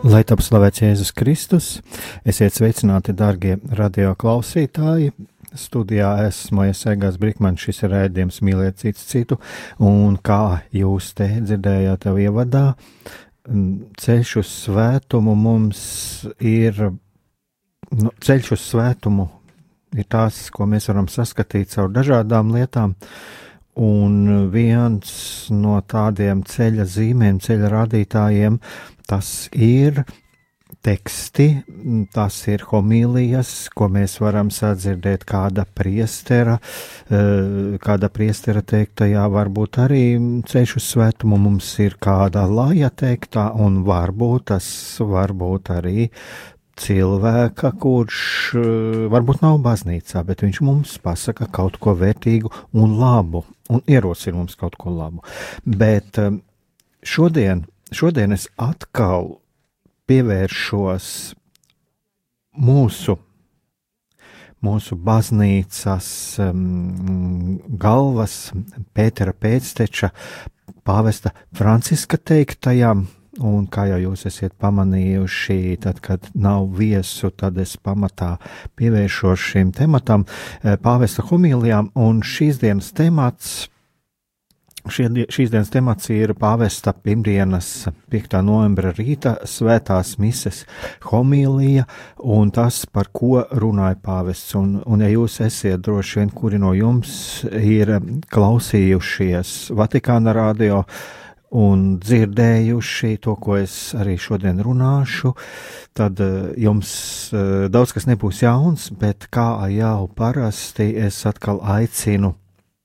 Lai top slavēts Jēzus Kristus, esiet sveicināti, darbie radio klausītāji. Studijā esmu Iesēgās Brīkmanis, šis ir rēdījums mīliet cits citu, un kā jūs te dzirdējāt jau ievadā, ceļš uz svētumu mums ir, nu, ceļš uz svētumu ir tās, ko mēs varam saskatīt caur dažādām lietām, un viens no tādiem ceļa zīmēm, ceļa rādītājiem tas ir teksti, tas ir homīlijas, ko mēs varam sadzirdēt kāda priestera, eh, kāda priestera teiktajā, varbūt arī ceļš uz svētumu mums ir kāda laja teiktā, un varbūt tas varbūt arī cilvēka, kurš eh, varbūt nav baznīcā, bet viņš mums pasaka kaut ko vērtīgu un labu, un ierosina mums kaut ko labu. Bet eh, šodien šodien es atkal pievēršos mūsu, mūsu baznīcas um, galvas, Pētera pēcteča, pāvesta Franciska teiktajam. Un kā jau jūs esat pamanījuši, tad, kad nav viesu, tad es pamatā pievēršos šim tematam, eh, pāvesta homilijām, un šīs dienas temats Šie, šīs dienas temats ir pāvesta pirmdienas 5. novembra rīta svētās mises homīlija un tas, par ko runāja pāvests. Un, un ja jūs esiet droši vien, kuri no jums ir klausījušies Vatikāna radio un dzirdējuši to, ko es arī šodien runāšu, tad eh, jums eh, daudz kas nebūs jauns, bet kā jau parasti es atkal aicinu,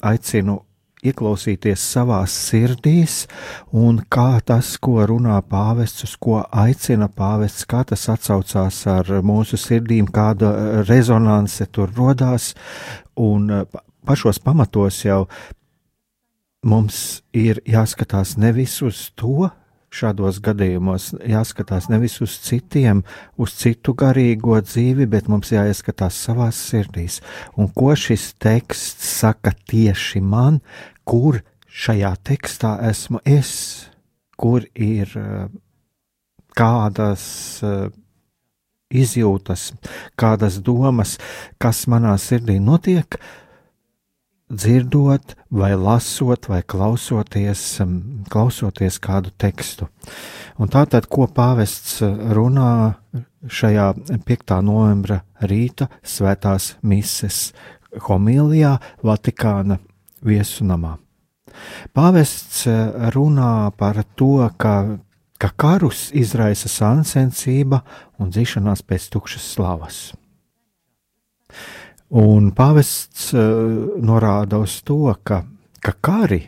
aicinu ieklausīties savās sirdīs, un kā tas, ko runā pāvests, uz ko aicina pāvests, kā tas atsaucās ar mūsu sirdīm, kāda rezonance tur rodās, un pašos pamatos jau mums ir jāskatās nevis uz to, šādos gadījumos jāskatās nevis uz citiem, uz citu garīgo dzīvi, bet mums jāieskatās savās sirdīs. Un ko šis teksts saka tieši man, kur šajā tekstā esmu es, kur ir eh, kādas eh, izjūtas, kādas domas, kas manā sirdī notiek, dzirdot, vai lasot, vai klausoties, mm, klausoties kādu tekstu. Un tātad, ko pāvests runā šajā 5. novembra rīta svētās mises homilijā Vatikāna viesunamā. Pāvests eh, runā par to, ka, ka karus izraisa sāncensība un dzīšanās pēc tukšas slavas. Un pāvests uh, norāda uz to, ka, ka kari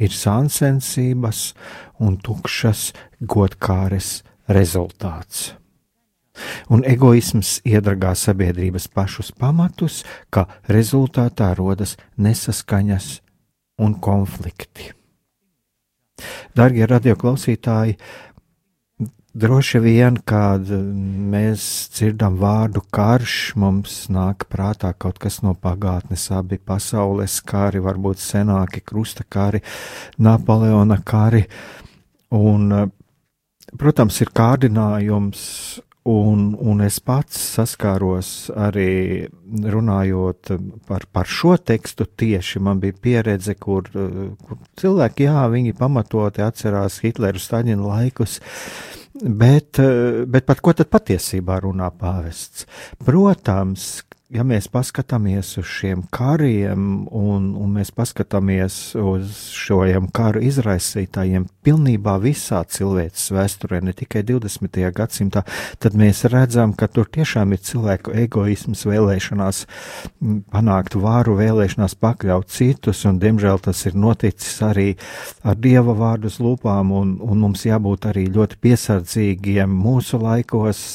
ir sāncensības un tukšas godkāres rezultāts. Un egoisms iedragā sabiedrības pašus pamatus, ka rezultātā rodas nesaskaņas un konflikti. Darbie radioklausītāji, droši vien, kad mēs dzirdam vārdu karš, mums nāk prātā kaut kas no pagātnes, abi pasaules kari, varbūt senāki krusta kari, Napoleona kari. Un, protams, ir kārdinājums Un, un es pats saskāros arī runājot par, par šo tekstu tieši. Man bija pieredze, kur, kur cilvēki, jā, viņi pamatoti atcerās Hitleru Staļina laikus, Bet, bet par ko tad patiesībā runā pāvests? Protams, ja mēs paskatāmies uz šiem kariem un, un mēs paskatāmies uz šiem karu izraisītājiem pilnībā visā cilvēces vēsturē, ne tikai 20. gadsimtā, tad mēs redzam, ka tur tiešām ir cilvēku egoisms, vēlēšanās panākt vāru, vēlēšanās pakļaut citus, un diemžēl tas ir noticis arī ar dieva vārdus lūpām, un, un mums jābūt arī ļoti piesardzīgiem mūsu laikos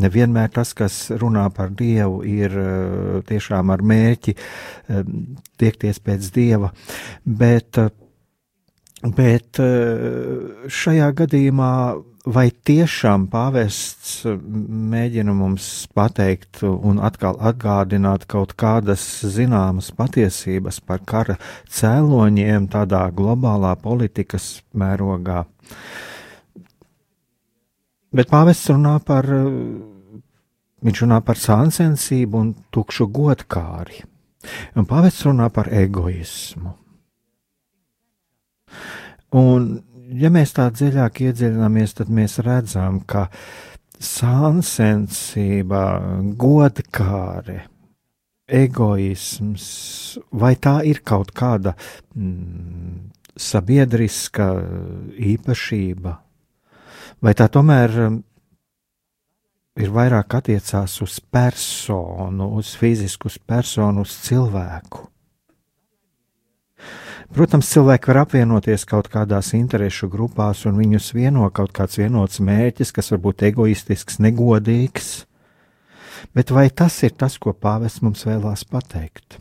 nevienmēr tas, kas runā par Dievu, ir eh, tiešām ar mērķi eh, tiekties pēc Dieva, bet, eh, bet šajā gadījumā vai tiešām pāvests mēģina mums pateikt un atkal atgādināt kaut kādas zināmas patiesības par kara cēloņiem tādā globālā politikas mērogā? Bet pāvests runā par, viņš runā par sāncensību un tukšu godkāri. Un pāvests runā par egoismu. Un, ja mēs tā dziļāk iedziļināmies, tad mēs redzam, ka sāncensība, godkāre, egoisms, vai tā ir kaut kāda mm, sabiedriska īpašība, vai tā tomēr um, ir vairāk attiecās uz personu, uz fizisku personu, uz cilvēku. Protams, cilvēki var apvienoties kaut kādās interešu grupās, un viņus vieno kaut kāds vienots mērķis, kas var būt egoistisks, negodīgs. Bet vai tas ir tas, ko pāvests mums vēlās pateikt?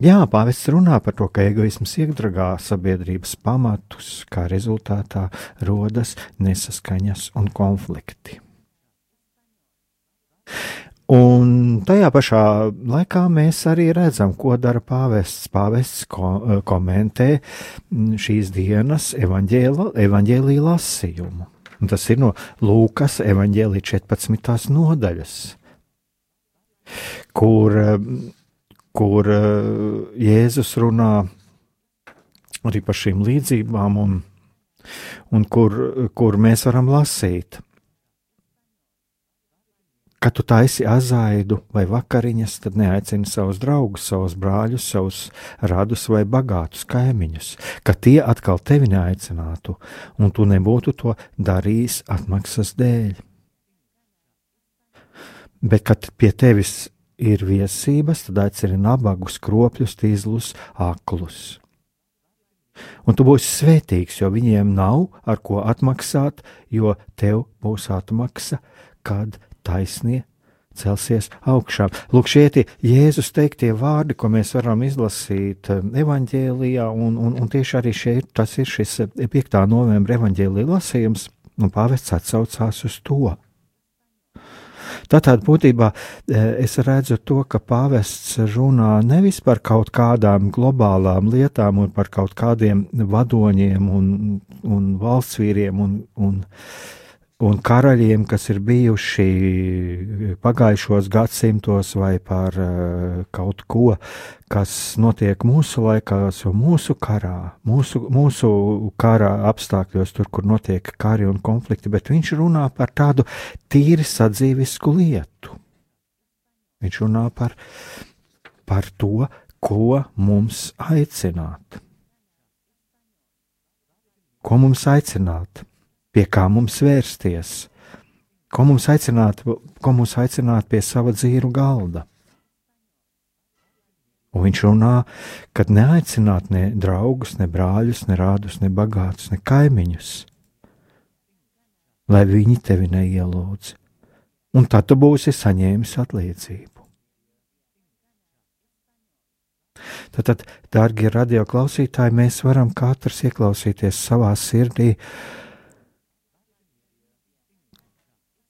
Jā, pāvests runā par to, ka egoisms iedragā sabiedrības pamatus, kā rezultātā rodas nesaskaņas un konflikti. Un tajā pašā laikā mēs arī redzam, ko dara pāvests. Pāvests ko, komentē šīs dienas evaņģēlīja lasījumu. Un tas ir no Lūkas evaņģēlīja 14. nodaļas, kur kur eh, Jēzus runā arī par šīm līdzībām, un, un kur, kur mēs varam lasīt. Kad tu taisi azaidu vai vakariņas, tad neaicini savus draugus, savus brāļus, savus radus vai bagātus kaimiņus, ka tie atkal tevi neaicinātu, un tu nebūtu to darījis atmaksas dēļ. Bet, kad pie tevis ir viesības, tad aicini nabagus, kropļus, tīzlus, aklus. Un tu būsi svētīgs, jo viņiem nav ar ko atmaksāt, jo tev būs atmaksa, kad taisnie celsies augšā. Lūk, šie ir Jēzus teiktie vārdi, ko mēs varam izlasīt um, evanģēlijā, un, un, un tieši arī šeit tas ir šis 5. Uh, novembra evanģēlija lasījums, un pāvests atsaucās uz to. Tātad būtībā e, es redzu to, ka pāvests runā nevis par kaut kādām globālām lietām un par kaut kādiem vadoņiem un, un valstsvīriem un, un un karaļiem, kas ir bijuši pagājušos gadsimtos, vai par uh, kaut ko, kas notiek mūsu laikās, un mūsu karā, mūsu, mūsu kara apstākļos, tur, kur notiek kari un konflikti, bet viņš runā par tādu tīri sadzīvisku lietu. Viņš runā par, par to, ko mums aicināt. Ko mums aicināt? Pie kā mums vērsties, ko mums aicināt, ko mums aicināt pie sava dzīru galda. Un viņš runā, ka neaicināt ne draugus, ne brāļus, ne rādus, ne bagātus, ne kaimiņus, lai viņi tevi neielūdz, un tad tu būsi saņēmis atlīdzību. Tātad, dārgie radioklausītāji, mēs varam katrs ieklausīties savā sirdī, uh,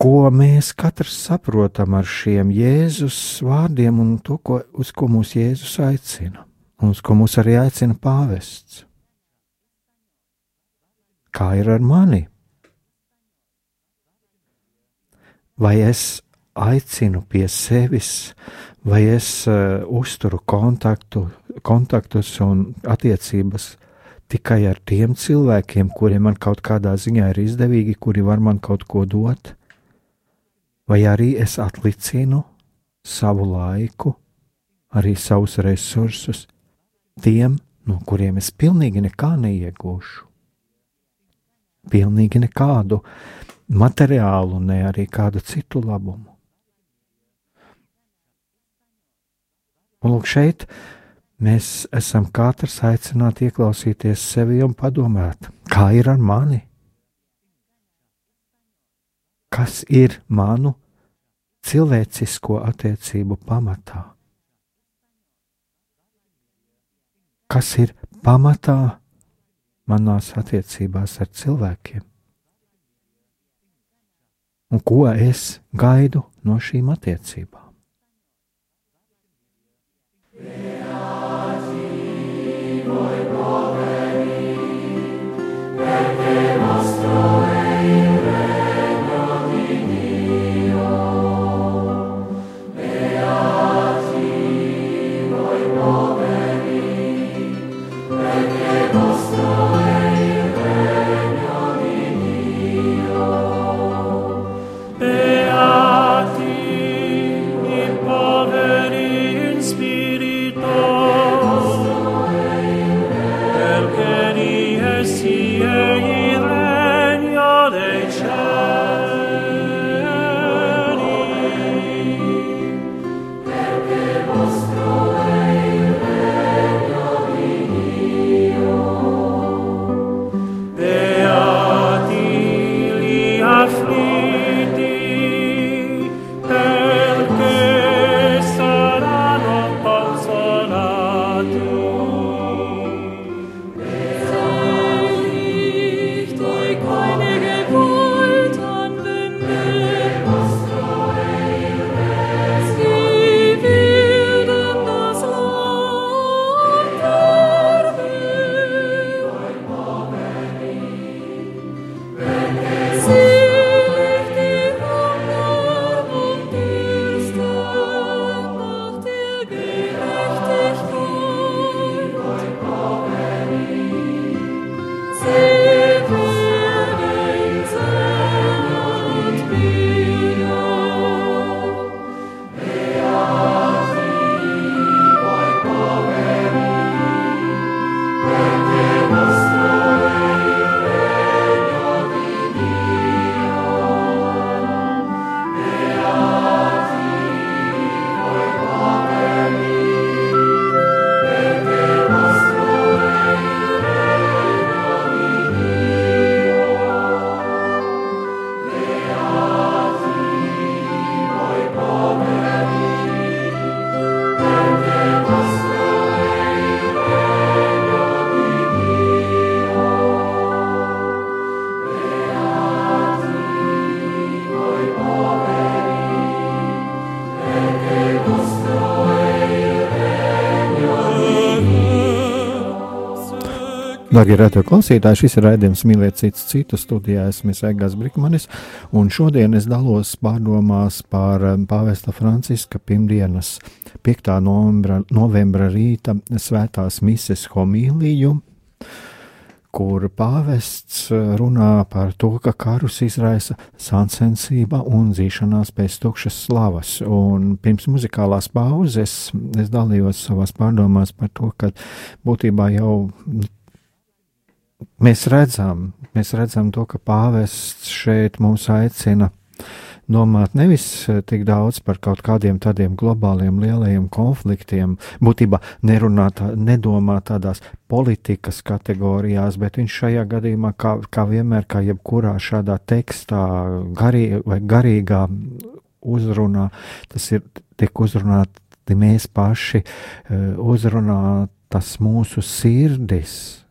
ko mēs katrs saprotam ar šiem Jēzus vārdiem un to, ko, uz ko mūs Jēzus aicina, un uz ko mūs arī aicina pāvests. Kā ir ar mani? Vai es aicinu pie sevis, vai es uh, uzturu kontaktu, kontaktus un attiecības tikai ar tiem cilvēkiem, kuriem man kaut kādā ziņā ir izdevīgi, kuri var man kaut ko dot, vai arī es atlicinu savu laiku, arī savus resursus tiem, no kuriem es pilnīgi nekā neiegūšu. Pilnīgi nekādu materiālu, ne arī kādu citu labumu. Un lūk, šeit mēs esam katrs aicināti ieklausīties sevi un padomāt, kā ir ar mani? Kas ir manu cilvēcisko attiecību pamatā? Kas ir pamatā manās attiecībās ar cilvēkiem? Un ko es gaidu no šīm attiecībām? Darbie radio klausītāji, šis ir raidījums Mīlēt citus citu studijā. Esmu Egāns Brikmanis, un šodien es dalos pārdomās par um, pāvesta Franciska pirmdienas 5. novembra, novembra rīta svētās mises homīliju, kur pāvests uh, runā par to, ka karus izraisa sāncensība un dzīšanās pēc tukšas slavas. Un pirms muzikālās pauzes es dalījos savās pārdomās par to, ka būtībā jau mēs redzam, mēs redzam to, ka pāvests šeit mūs aicina domāt nevis eh, tik daudz par kaut kādiem tādiem globāliem lielajiem konfliktiem, būtībā nerunāt, nedomāt tādās politikas kategorijās, bet viņš šajā gadījumā, kā, kā vienmēr, kā jebkurā šādā tekstā garī, vai garīgā uzrunā, tas ir tiek uzrunāti mēs paši, eh, uzrunā tas mūsu sirdis,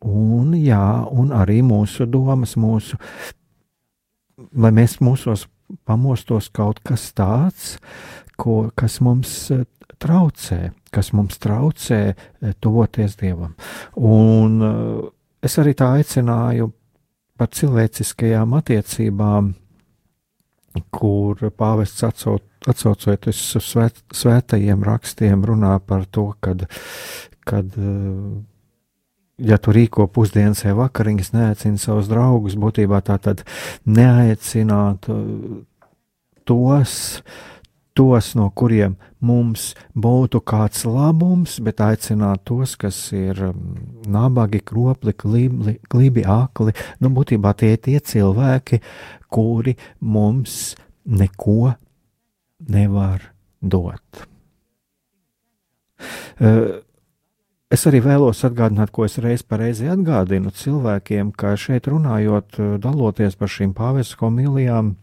Un, jā, un arī mūsu domas, mūsu, lai mēs mūsos pamostos kaut kas tāds, ko, kas mums e, traucē, kas mums traucē e, tuvoties Dievam. Un e, es arī tā aicināju par cilvēciskajām attiecībām, kur pāvests atsauc, atsaucoties uz svēt, svētajiem rakstiem runā par to, kad, kad ja tu rīko pusdienas vai vakariņas, neaicini savus draugus, būtībā tā tad neaicināt tos, tos, no kuriem mums būtu kāds labums, bet aicināt tos, kas ir mm, nabagi, kropli, glībi, glībi akli. Nu, būtībā tie ir tie cilvēki, kuri mums neko nevar dot. Es arī vēlos atgādināt, ko es reiz pareizi atgādinu cilvēkiem, ka šeit runājot, daloties par šīm pāvestu homilijām,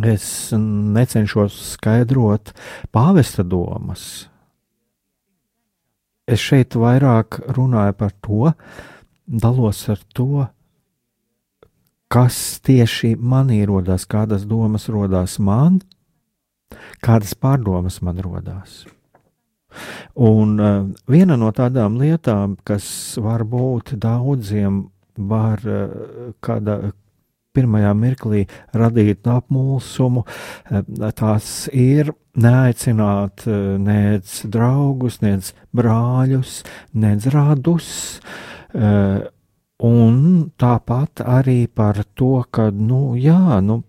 es necenšos skaidrot pāvesta domas. Es šeit vairāk runāju par to, dalos ar to, kas tieši manī rodās, kādas domas rodās man, kādas pārdomas man rodās. Un uh, viena no tādām lietām, kas varbūt daudziem var uh, kādā pirmajā mirklī radīt apmulsumu, uh, tās ir neaicināt uh, nec draugus, nec brāļus, nec radus. Uh, un tāpat arī par to, ka, nu, jā, nu,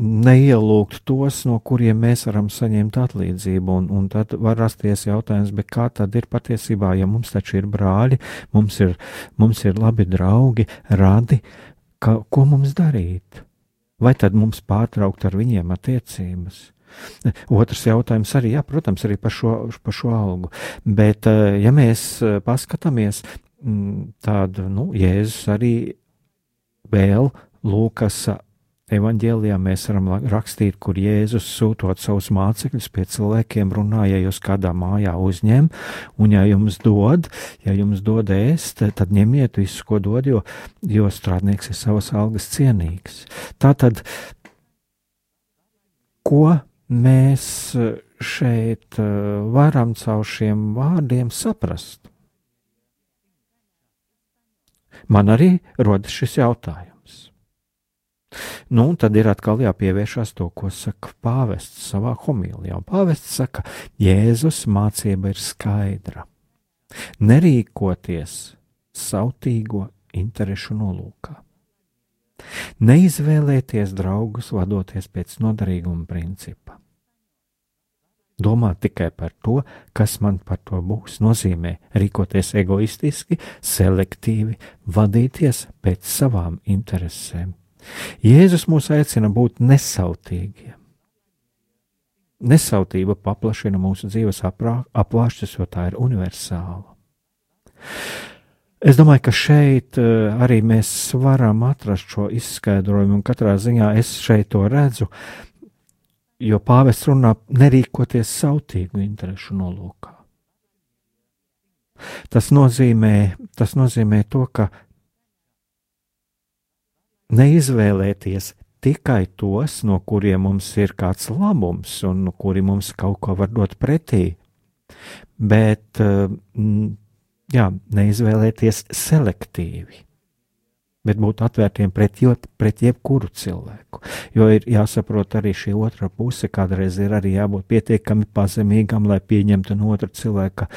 neielūgt tos, no kuriem mēs varam saņemt atlīdzību. Un, un tad var rasties jautājums, kā tad ir patiesībā, ja mums taču ir brāļi, mums ir, mums ir labi draugi, radi, ka, ko mums darīt? Vai tad mums pārtraukt ar viņiem attiecības? Otrs jautājums arī, jā, protams, arī par šo, par šo algu. Bet, eh, ja mēs eh, paskatāmies mm, tādu, nu, Jēzus arī vēl Lūkas Evanģēlijā mēs varam rakstīt, kur Jēzus sūtot savus mācekļus pie cilvēkiem, runāja, ja jūs kādā mājā uzņem, un ja jums dod, ja jums dod ēst, tad ņemiet visu, ko dod, jo, jo strādnieks ir savas algas cienīgs. Tātad, ko mēs šeit eh, varam caur šiem vārdiem saprast? Man arī rodas šis jautājums. Nu, un tad ir atkal jāpievēršas to, ko saka pāvests savā homilijā. Un pāvests saka, Jēzus mācība ir skaidra. Nerīkoties sautīgo interešu nolūkā. Neizvēlēties draugus vadoties pēc noderīguma principa. Domāt tikai par to, kas man par to būs, nozīmē rīkoties egoistiski, selektīvi, vadīties pēc savām interesēm Jēzus mūs aicina būt nesautīgiem. Nesautība paplašina mūsu dzīves apvāršus, jo tā ir universāla. Es domāju, ka šeit eh, arī mēs varam atrast šo izskaidrojumu, un katrā ziņā es šeit to redzu, jo pāvests runā nerīkoties sautīgu interešu nolūkā. Tas nozīmē, tas nozīmē to, ka neizvēlēties tikai tos, no kuriem mums ir kāds labums un kuri mums kaut ko var dot pretī, bet eh, jā, neizvēlēties selektīvi. Bet būt atvērtiem pret, jo, pret jebkuru cilvēku. Jo ir jāsaprot arī šī otra puse, kādreiz ir arī jābūt pietiekami pazemīgam, lai pieņemtu no otra cilvēka,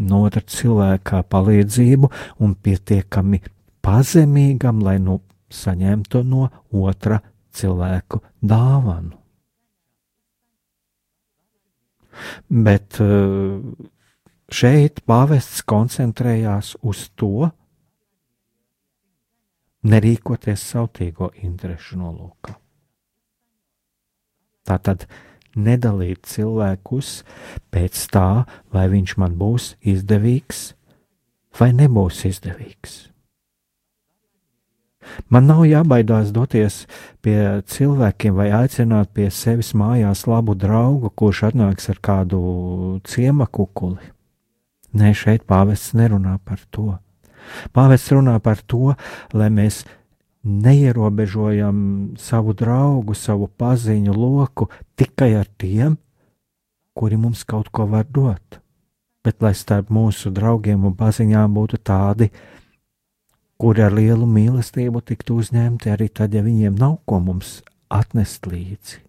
no otra cilvēka palīdzību, un pietiekami pazemīgam, lai nu saņemtu no otra cilvēku dāvanu. Bet eh, šeit pāvests koncentrējās uz to, nerīkoties sautīgo interešu nolūkā. Tātad nedalīt cilvēkus pēc tā, vai viņš man būs izdevīgs vai nebūs izdevīgs. Man nav jābaidās doties pie cilvēkiem vai aicināt pie sevis mājās labu draugu, kurš atnāks ar kādu ciema kukuli. Nē, šeit pāvests nerunā par to. Pāvests runā par to, lai mēs neierobežojam savu draugu, savu paziņu loku tikai ar tiem, kuri mums kaut ko var dot, bet lai starp mūsu draugiem un paziņām būtu tādi, kuri ar lielu mīlestību tiktu uzņemti arī tad, ja viņiem nav ko mums atnest līdzi.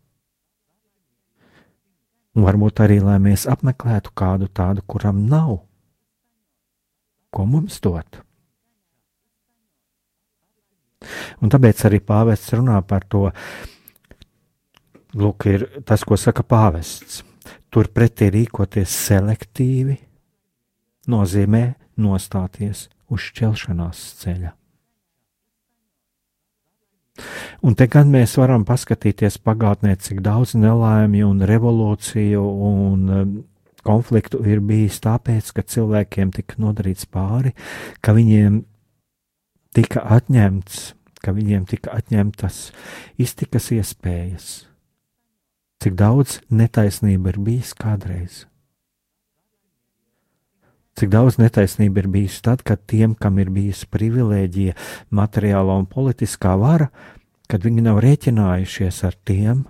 Un varbūt arī, lai mēs apmeklētu kādu tādu, kuram nav ko mums dot. Un tāpēc arī pāvests runā par to, lūk, ir tas, ko saka pāvests. Turpretī rīkoties selektīvi nozīmē nostāties uz šķelšanās ceļa. Un te gan mēs varam paskatīties pagātnē, cik daudz nelaimju un revolūciju un um, konfliktu ir bijis tāpēc, ka cilvēkiem tika nodarīts pāri, ka viņiem tika atņemts, ka viņiem tika atņemtas iztikas iespējas. Cik daudz netaisnība ir bijis kādreiz. Cik daudz netaisnība ir bijusi tad, kad tiem, kam ir bijusi privilēģija, materiālā un politiskā vara, kad viņi nav rēķinājušies ar tiem,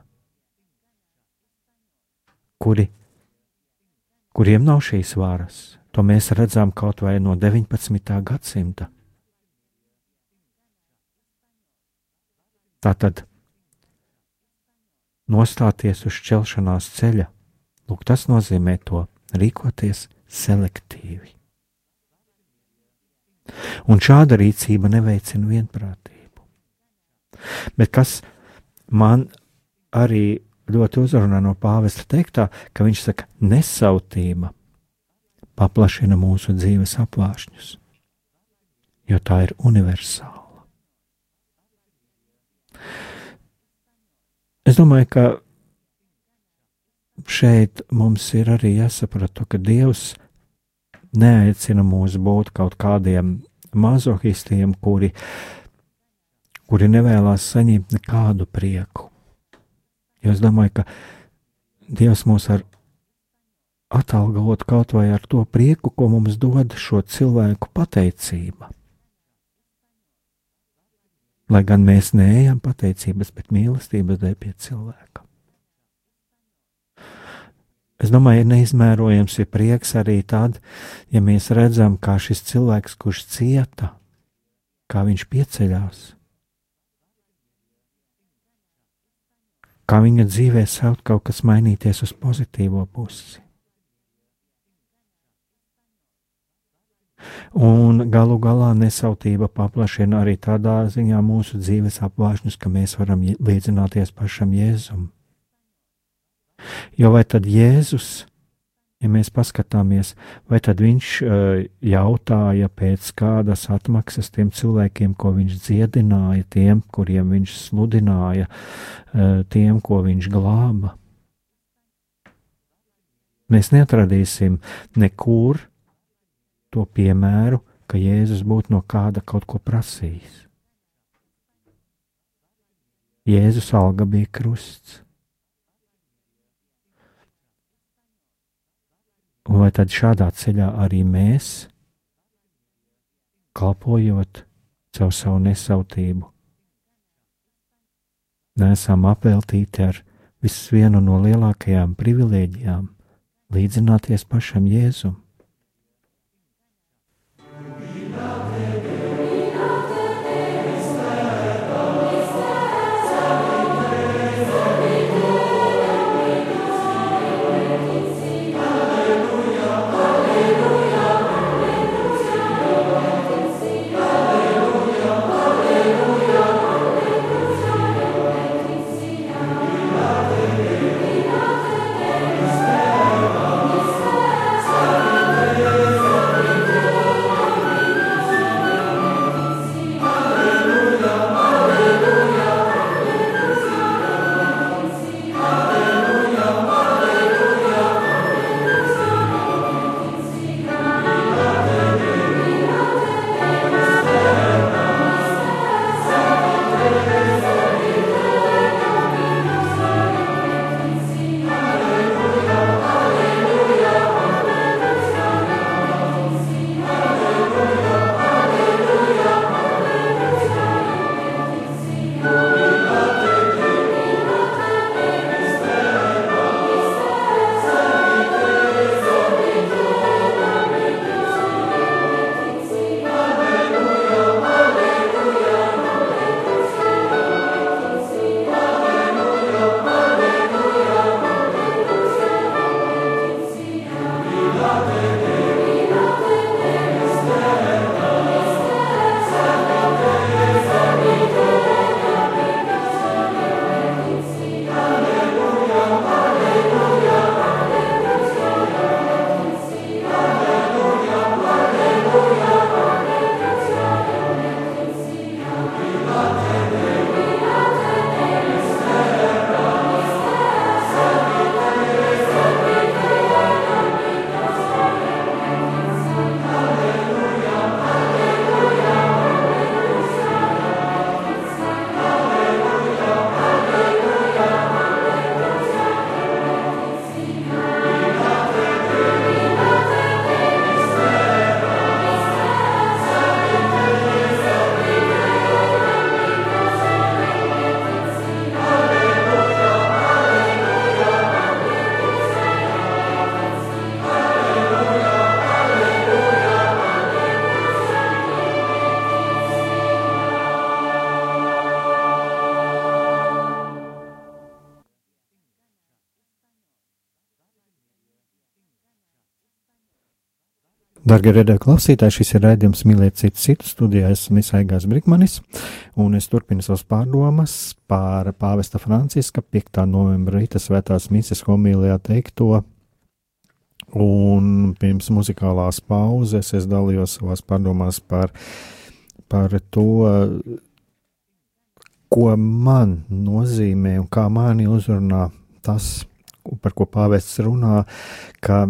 kuri, kuriem nav šīs varas. To mēs redzam kaut vai no 19. gadsimta. Tātad nostāties uz šķelšanās ceļa, lūk, tas nozīmē to rīkoties selektīvi. Un šāda rīcība neveicina vienprātību. Bet kas man arī ļoti uzrunā no pāvesta teiktā, ka viņš saka, nesautība paplašina mūsu dzīves apvāršņus, jo tā ir universāla. Es domāju, ka šeit mums ir arī jāsaprot, ka Dievs neaicina mūs būt kaut kādiem mazohistiem, kuri, kuri nevēlas saņemt nekādu prieku. Jo es domāju, ka Dievs mūs var atalgot kaut vai ar to prieku, ko mums dod šo cilvēku pateicība. Lai gan mēs neejam pateicības, bet mīlestības dēļ pie cilvēka. Es domāju, ir neizmērojams ir prieks arī tad, ja mēs redzam, kā šis cilvēks, kurš cieta, kā viņš pieceļās, kā viņa dzīvē sāk kaut kas mainīties uz pozitīvo pusi. Un galu galā nesautība paplašina arī tādā ziņā mūsu dzīves apvāršņus, ka mēs varam līdzināties pašam Jēzumam. Jo vai tad Jēzus, ja mēs paskatāmies, vai tad viņš uh, jautāja pēc kādas atmaksas tiem cilvēkiem, ko viņš dziedināja, tiem, kuriem viņš sludināja, uh, tiem, ko viņš glāba? Mēs neatradīsim nekur to piemēru, ka Jēzus būtu no kāda kaut ko prasījis. Jēzus alga bija krusts. Vai tad šādā ceļā arī mēs, kalpojot caur savu nesautību, nesam apveltīti ar visvienu no lielākajām privilēģijām, līdzināties pašam Jēzumam? Darbie redzētāji, klausītāji, šis ir raidījums Mīlēt citu citu studijā. Esmu Aigās Brīsmanis, un es turpinu savas pārdomas par pāvesta Franciska 5. novembra rīta svētās misijas homīlijā teikto. Un pirms muzikālās pauzes es dalījos savās pārdomās par, par to, ko man nozīmē un kā mani uzrunā tas, par ko pāvests runā, ka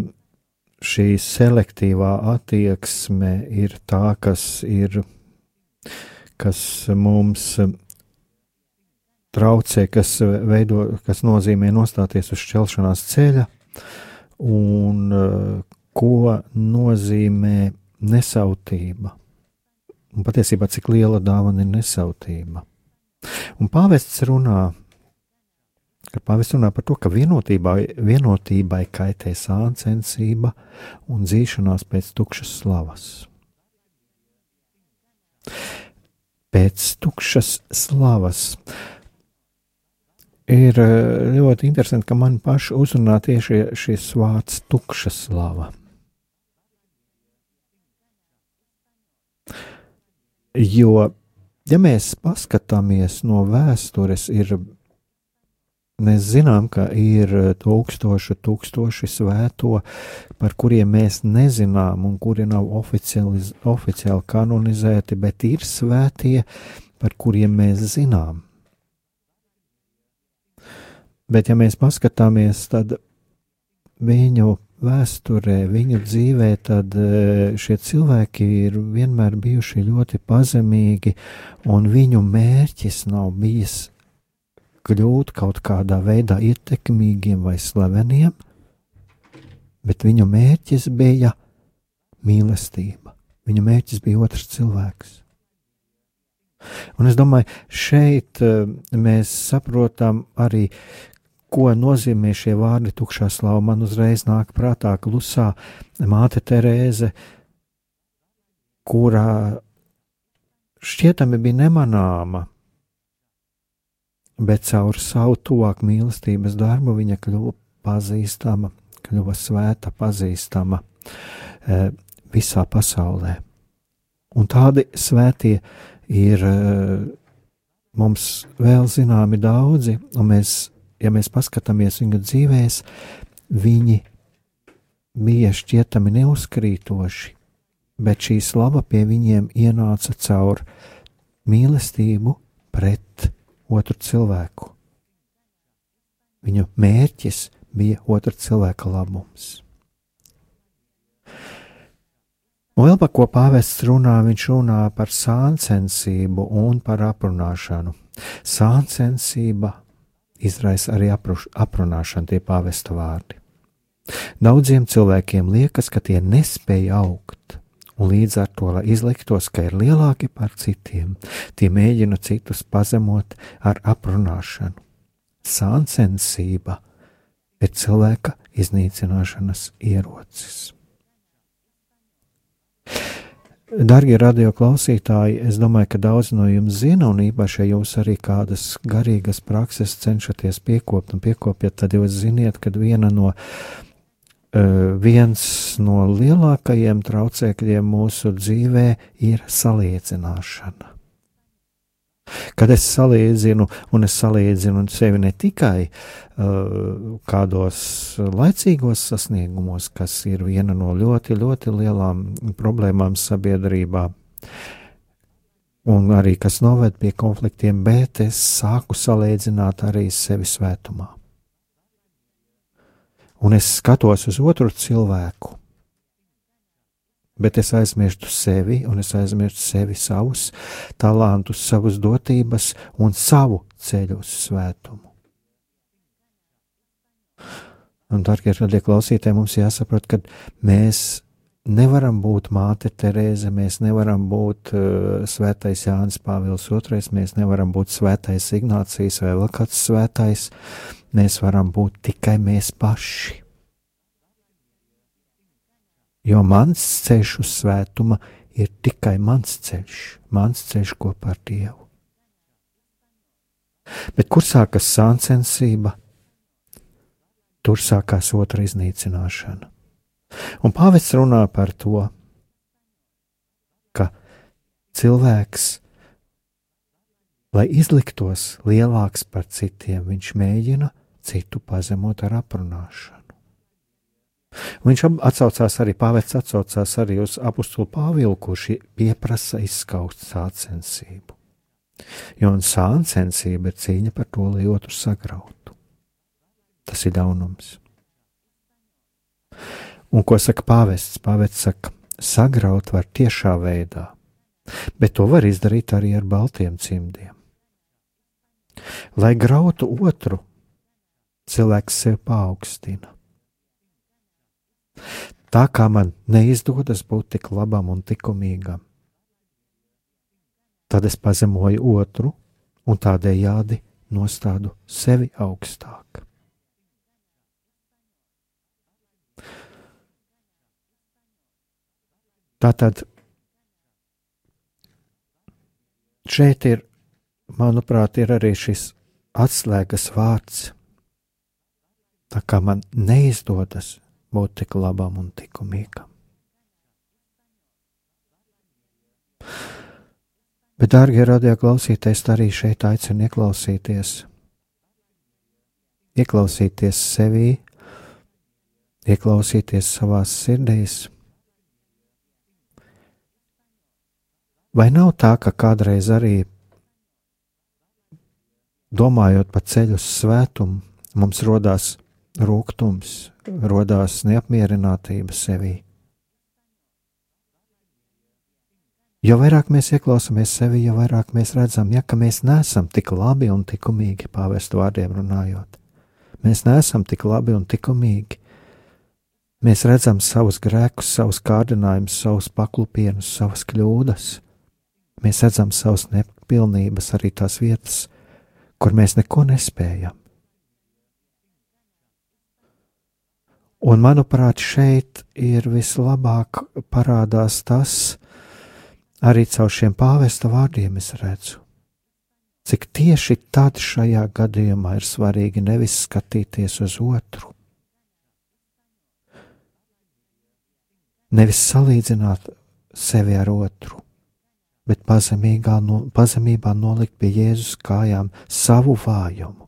šī selektīvā attieksme ir tā, kas ir, kas mums traucē, kas veido, kas nozīmē nostāties uz šķelšanās ceļa, un ko nozīmē nesautība. Un patiesībā, cik liela dāvana ir nesautība. Un pāvests runā ka pāvis runā par to, ka vienotībai, vienotībai kaitē sāncensība un dzīšanās pēc tukšas slavas. Pēc tukšas slavas ir eh, ļoti interesanti, ka man pašu uzrunā tieši šis vārds tukša slava. Jo, ja mēs paskatāmies no vēstures, ir Mēs zinām, ka ir eh, tūkstoši, tūkstoši svēto, par kuriem mēs nezinām, un kuri nav oficiāli, oficiāli kanonizēti, bet ir svētie, par kuriem mēs zinām. Bet, ja mēs paskatāmies, tad viņu vēsturē, viņu dzīvē, tad eh, šie cilvēki ir vienmēr bijuši ļoti pazemīgi, un viņu mērķis nav bijis kļūt kaut kādā veidā ietekmīgiem vai slaveniem, bet viņu mērķis bija mīlestība. Viņu mērķis bija otrs cilvēks. Un es domāju, šeit eh, mēs saprotam arī, ko nozīmē šie vārdi tukšā slava. Man uzreiz nāk prātā klusā māte Terēze, kurā šķietami bija nemanāma bet caur savu tuvāk mīlestības darbu viņa kļuva pazīstama, kļuva svēta, pazīstama e, visā pasaulē. Un tādi svētie ir e, mums vēl zināmi daudzi, un mēs, ja mēs paskatāmies viņu dzīvēs, viņi bija šķietami neuzkrītoši, bet šī slava pie viņiem ienāca caur mīlestību pret otru cilvēku. Viņa mērķis bija otra cilvēka labums. Un vēl par ko pāvests runā, viņš runā par sāncensību un par aprunāšanu. Sāncensība izraisa arī apruš, aprunāšanu, tie pāvesta vārdi. Daudziem cilvēkiem liekas, ka tie nespēja augt, un līdz ar to, lai izliktos, ka ir lielāki par citiem, tie mēģina citus pazemot ar aprunāšanu. Sāncensība ir cilvēka iznīcināšanas ierocis. Darbie radio klausītāji, es domāju, ka daudz no jums zina, un īpaši, ja jūs arī kādas garīgas prakses cenšaties piekopt un piekopjat, tad jūs ziniet, ka viena no viens no lielākajiem traucēkļiem mūsu dzīvē ir salīdzināšana. Kad es salīdzinu, un es salīdzinu sevi ne tikai uh, kādos laicīgos sasniegumos, kas ir viena no ļoti, ļoti lielām problēmām sabiedrībā, un arī kas noved pie konfliktiem, bet es sāku salīdzināt arī sevi svētumā un es skatos uz otru cilvēku, bet es aizmirstu sevi, un es aizmirstu sevi savus talantus, savus dotības un savu ceļu uz svētumu. Un, darbie radie klausītāji, mums jāsaprot, ka mēs nevaram būt māte Terēze, mēs nevaram būt uh, svētais Jānis Pāvils II, mēs nevaram būt svētais Ignācijas vai vēl kāds svētais mēs varam būt tikai mēs paši. Jo mans ceļš uz svētumu ir tikai mans ceļš, mans ceļš kopā ar Dievu. Bet kur sākas sāncensība, tur sākās otra iznīcināšana. Un pāvests runā par to, ka cilvēks lai izliktos lielāks par citiem, viņš mēģina citu pazemot ar aprunāšanu. Viņš atsaucās arī, pāvests atsaucās arī uz apakstu Pāvilu, kurš pieprasa izskaust sācensību. Jo sācensība ir cīņa par to, lai otru sagrautu. Tas ir daunums. Un ko saka pāvests? Pāvests saka, sagraut var tiešā veidā, bet to var izdarīt arī ar baltiem cimdiem. Lai grautu otru, cilvēks sev paaugstina. Tā kā man neizdodas būt tik labam un likumīgam, tad es pazemoju otru un tādējādi nostādu sevi augstāk. Tātad šeit ir, manuprāt, ir arī šis atslēgas vārds. Tā kā man neizdodas būt tik labam un likumīgam. Bet, dārgie radio klausītāji, es arī šeit aicinu ieklausīties, ieklausīties sevī, ieklausīties savās sirdīs. Vai nav tā, ka kādreiz arī domājot par ceļu uz svētumu, mums rodās rūkums, rodās neapmierinātība sevī. Jo vairāk mēs ieklausāmies sevi, jo vairāk mēs redzam, ja, ka mēs neesam tik labi un likumīgi, pāvestu vārdiem runājot. Mēs neesam tik labi un likumīgi. Mēs redzam savus grēkus, savus kārdinājumus, savus paklupienus, savas kļūdas. Mēs redzam savas nepilnības, arī tās vietas, kur mēs neko nespējam. Un, manuprāt, šeit ir vislabāk parādās tas, arī caur šiem pāvesta vārdiem es redzu, cik tieši tad šajā gadījumā ir svarīgi nevis skatīties uz otru, nevis salīdzināt sevi ar otru, bet no, pazemībā nolikt pie Jēzus kājām savu vājumu,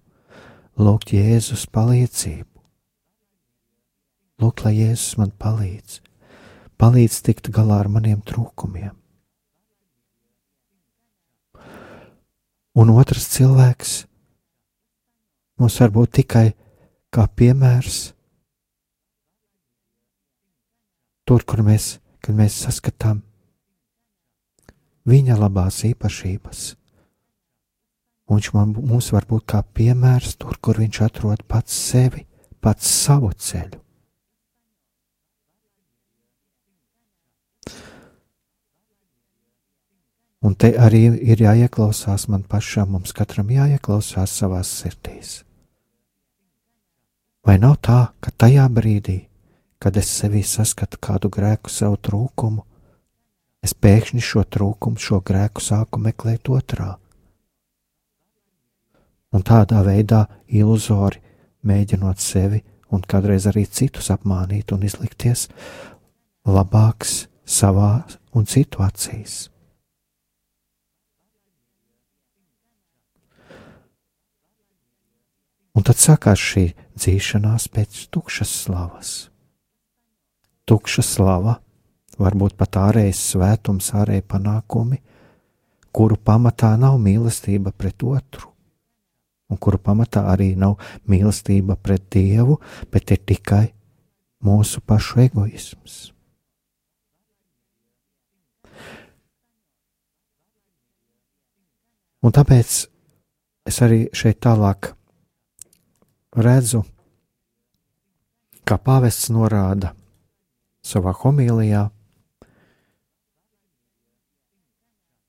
lūgt Jēzus palīdzību. Lūk, lai Jēzus man palīdz, palīdz tikt galā ar maniem trūkumiem. Un otrs cilvēks mums var būt tikai kā piemērs tur, kur mēs, mēs saskatām viņa labās īpašības. Viņš man, mums var būt kā piemērs tur, kur viņš atrod pats sevi, pats savu ceļu. Un te arī ir jāieklausās man pašam, mums katram jāieklausās savās sirdīs. Vai nav tā, ka tajā brīdī, kad es sevī saskatu kādu grēku, savu trūkumu, es pēkšņi šo trūkumu, šo grēku sāku meklēt otrā? Un tādā veidā iluzori mēģinot sevi un kādreiz arī citus apmānīt un izlikties labāks savā un citu acīs. Un tad sākās šī dzīšanās pēc tukšas slavas. Tukša slava, varbūt pat ārējais svētums, ārēji panākumi, kuru pamatā nav mīlestība pret otru, un kuru pamatā arī nav mīlestība pret Dievu, bet ir tikai mūsu pašu egoisms. Un tāpēc es arī šeit tālāk redzu, kā pāvests norāda savā homīlijā.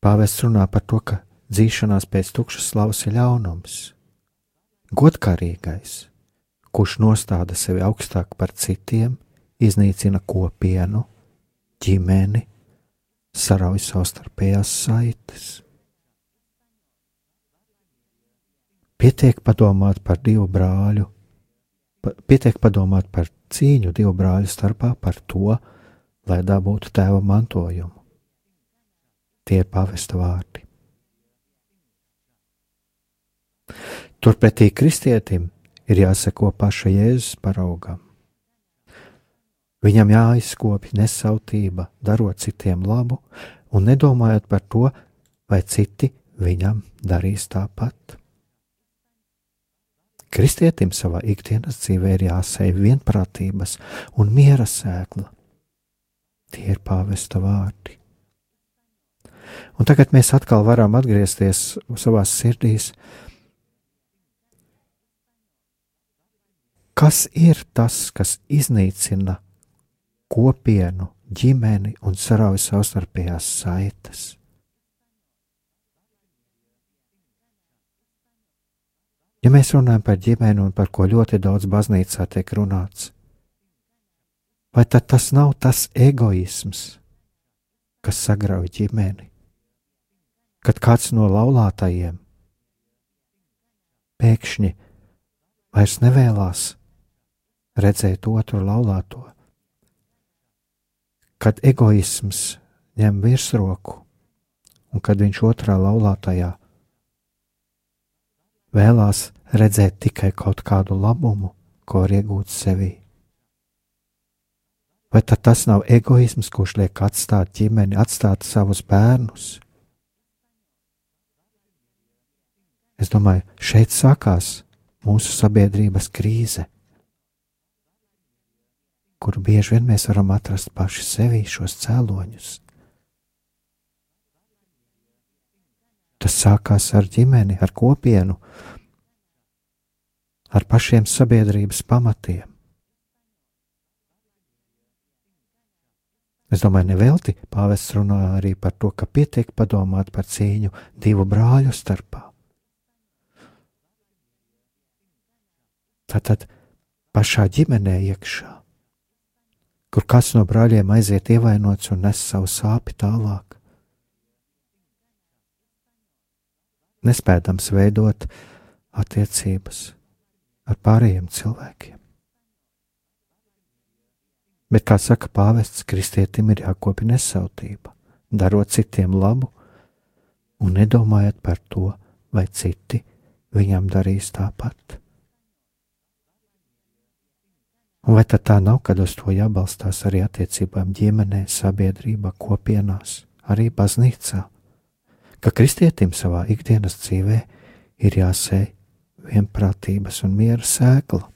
Pāvests runā par to, ka dzīšanās pēc tukšas slavas ir ļaunums, godkārīgais, kurš nostāda sevi augstāk par citiem, iznīcina kopienu, ģimeni, sarauj savstarpējās saites. Pietiek padomāt par divu brāļu, pietiek padomāt par cīņu divu brāļu starpā par to, lai dabūtu tēva mantojumu. Tie ir pavesta vārdi. Turpretī kristietim ir jāseko paša Jēzus paraugam. Viņam jāizkopja nesautība, darot citiem labu un nedomājot par to, vai citi viņam darīs tāpat. Kristietim savā ikdienas dzīvē ir jāsēj vienprātības un miera sēkla. Tie ir pāvesta vārdi. Un tagad mēs atkal varam atgriezties savā sirdīs. Kas ir tas, kas iznīcina kopienu, ģimeni un sarauj savstarpējās saites? Ja mēs runājam par ģimeni un par ko ļoti daudz baznīcā tiek runāts, vai tad tas nav tas egoisms, kas sagrauj ģimeni? Kad kāds no laulātajiem pēkšņi vairs nevēlas redzēt otru laulāto, kad egoisms ņem virsroku un kad viņš otrā laulātajā vēlās redzēt tikai kaut kādu labumu, ko var iegūt sevī. Vai tas nav egoisms, kurš liek atstāt ģimeni, atstāt savus bērnus? Es domāju, šeit sākās mūsu sabiedrības krīze, kuru bieži vien mēs varam atrast paši sevī šos cēloņus. Tas sākās ar ģimeni, ar kopienu, ar pašiem sabiedrības pamatiem. Es domāju, nevelti pāvests runā arī par to, ka pietiek padomāt par cīņu divu brāļu starpā. Tātad pašā ģimenē iekšā, kur kāds no brāļiem aiziet ievainots un nes savu sāpi tālāk. Nespēdams veidot attiecības ar pārējiem cilvēkiem. Bet, kā saka pāvests, kristietim ir jākopja nesautība, darot citiem labu un nedomājot par to, vai citi viņam darīs tāpat. Un vai tad tā nav, kad uz to jābalstās arī attiecībām ģimenē, sabiedrībā, kopienās, arī baznīcā? Ka kristietim savā ikdienas dzīvē ir jāsēj vienprātības un miera sēkla.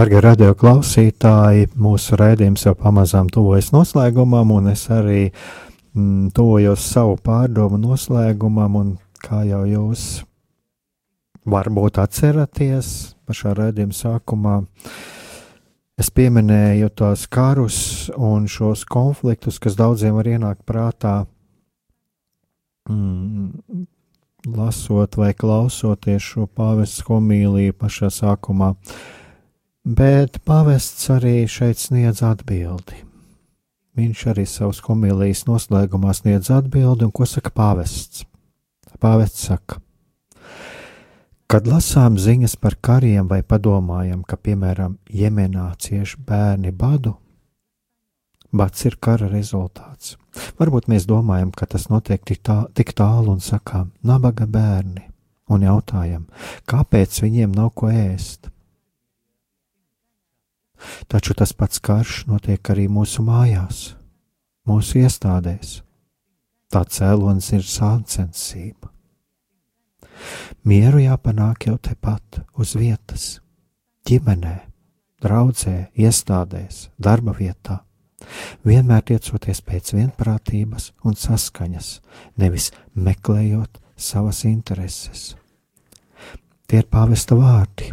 Darbie radio klausītāji, mūsu raidījums jau pamazām tuvojas noslēgumam, un es arī mm, tuvojos savu pārdomu noslēgumam, un kā jau jūs varbūt atceraties pašā raidījuma sākumā, es pieminēju tos karus un šos konfliktus, kas daudziem var ienākt prātā, mm, lasot vai klausoties šo pāvests homīliju pašā sākumā. Uh, Bet pavests arī šeit sniedz atbildi. Viņš arī savus homīlijas noslēgumā sniedz atbildi, un ko saka pāvests? Pāvests saka, kad lasām ziņas par kariem vai padomājam, ka, piemēram, Jemenā cieši bērni badu, bats ir kara rezultāts. Varbūt mēs domājam, ka tas notiek tik, tā, tik tālu un sakām, nabaga bērni, un jautājam, kāpēc viņiem nav ko ēst Taču tas pats karš notiek arī mūsu mājās, mūsu iestādēs. Tā cēlonis ir sāncensība. Mieru jāpanāk jau tepat, uz vietas, ģimenē, draudzē, iestādēs, darba vietā. Vienmēr tiecoties pēc vienprātības un saskaņas, nevis meklējot savas intereses. Tie ir pāvesta vārdi.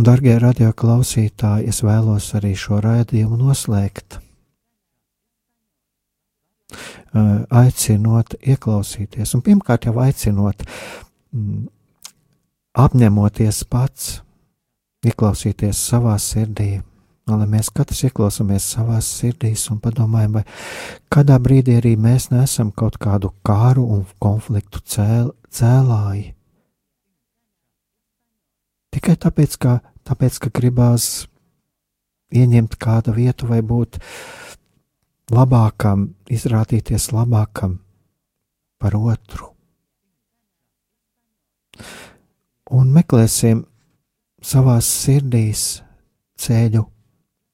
Un, darbie radio klausītāji, es vēlos arī šo raidījumu noslēgt. Aicinot, ieklausīties, un pirmkārt jau aicinot, mm, apņemoties pats, ieklausīties savā sirdī, lai mēs katrs ieklausāmies savā sirdīs un padomājam, vai kādā brīdī arī mēs nesam kaut kādu kāru un konfliktu cēl, cēlāji. Tikai tāpēc, ka tāpēc, ka gribās ieņemt kādu vietu vai būt labākam, izrādīties labākam par otru. Un meklēsim savās sirdīs ceļu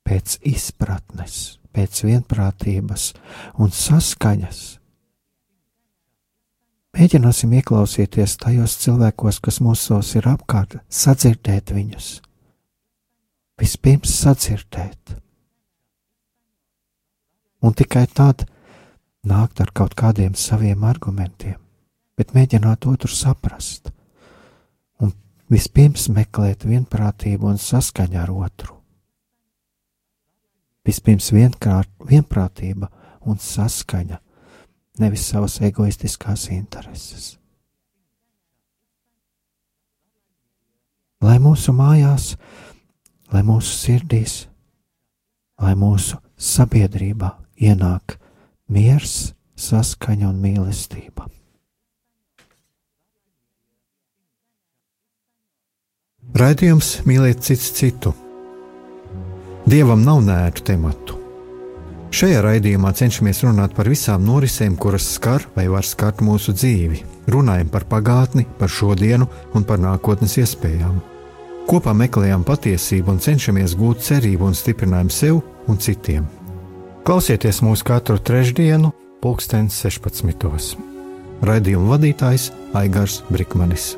pēc izpratnes, pēc vienprātības un saskaņas Mēģināsim ieklausīties tajos cilvēkos, kas mūsos ir apkārt, sadzirdēt viņus. Vispirms sadzirdēt, un tikai tad nākt ar kaut kādiem saviem argumentiem, bet mēģināt otru saprast, un vispirms meklēt vienprātību un saskaņu ar otru. Vispirms vienkārt, vienprātība un saskaņa nevis savas egoistiskās intereses. Lai mūsu mājās, lai mūsu sirdīs, lai mūsu sabiedrībā ienāk miers, saskaņa un mīlestība. Raidījums mīlēt cits citu. Dievam nav nērtu tematu Šajā raidījumā cenšamies runāt par visām norisēm, kuras skar vai var skart mūsu dzīvi. Runājam par pagātni, par šodienu un par nākotnes iespējām. Kopā meklējam patiesību un cenšamies gūt cerību un stiprinājumu sev un citiem. Klausieties mūsu katru trešdienu, pulksten 16. Raidījuma vadītājs Aigars Brikmanis.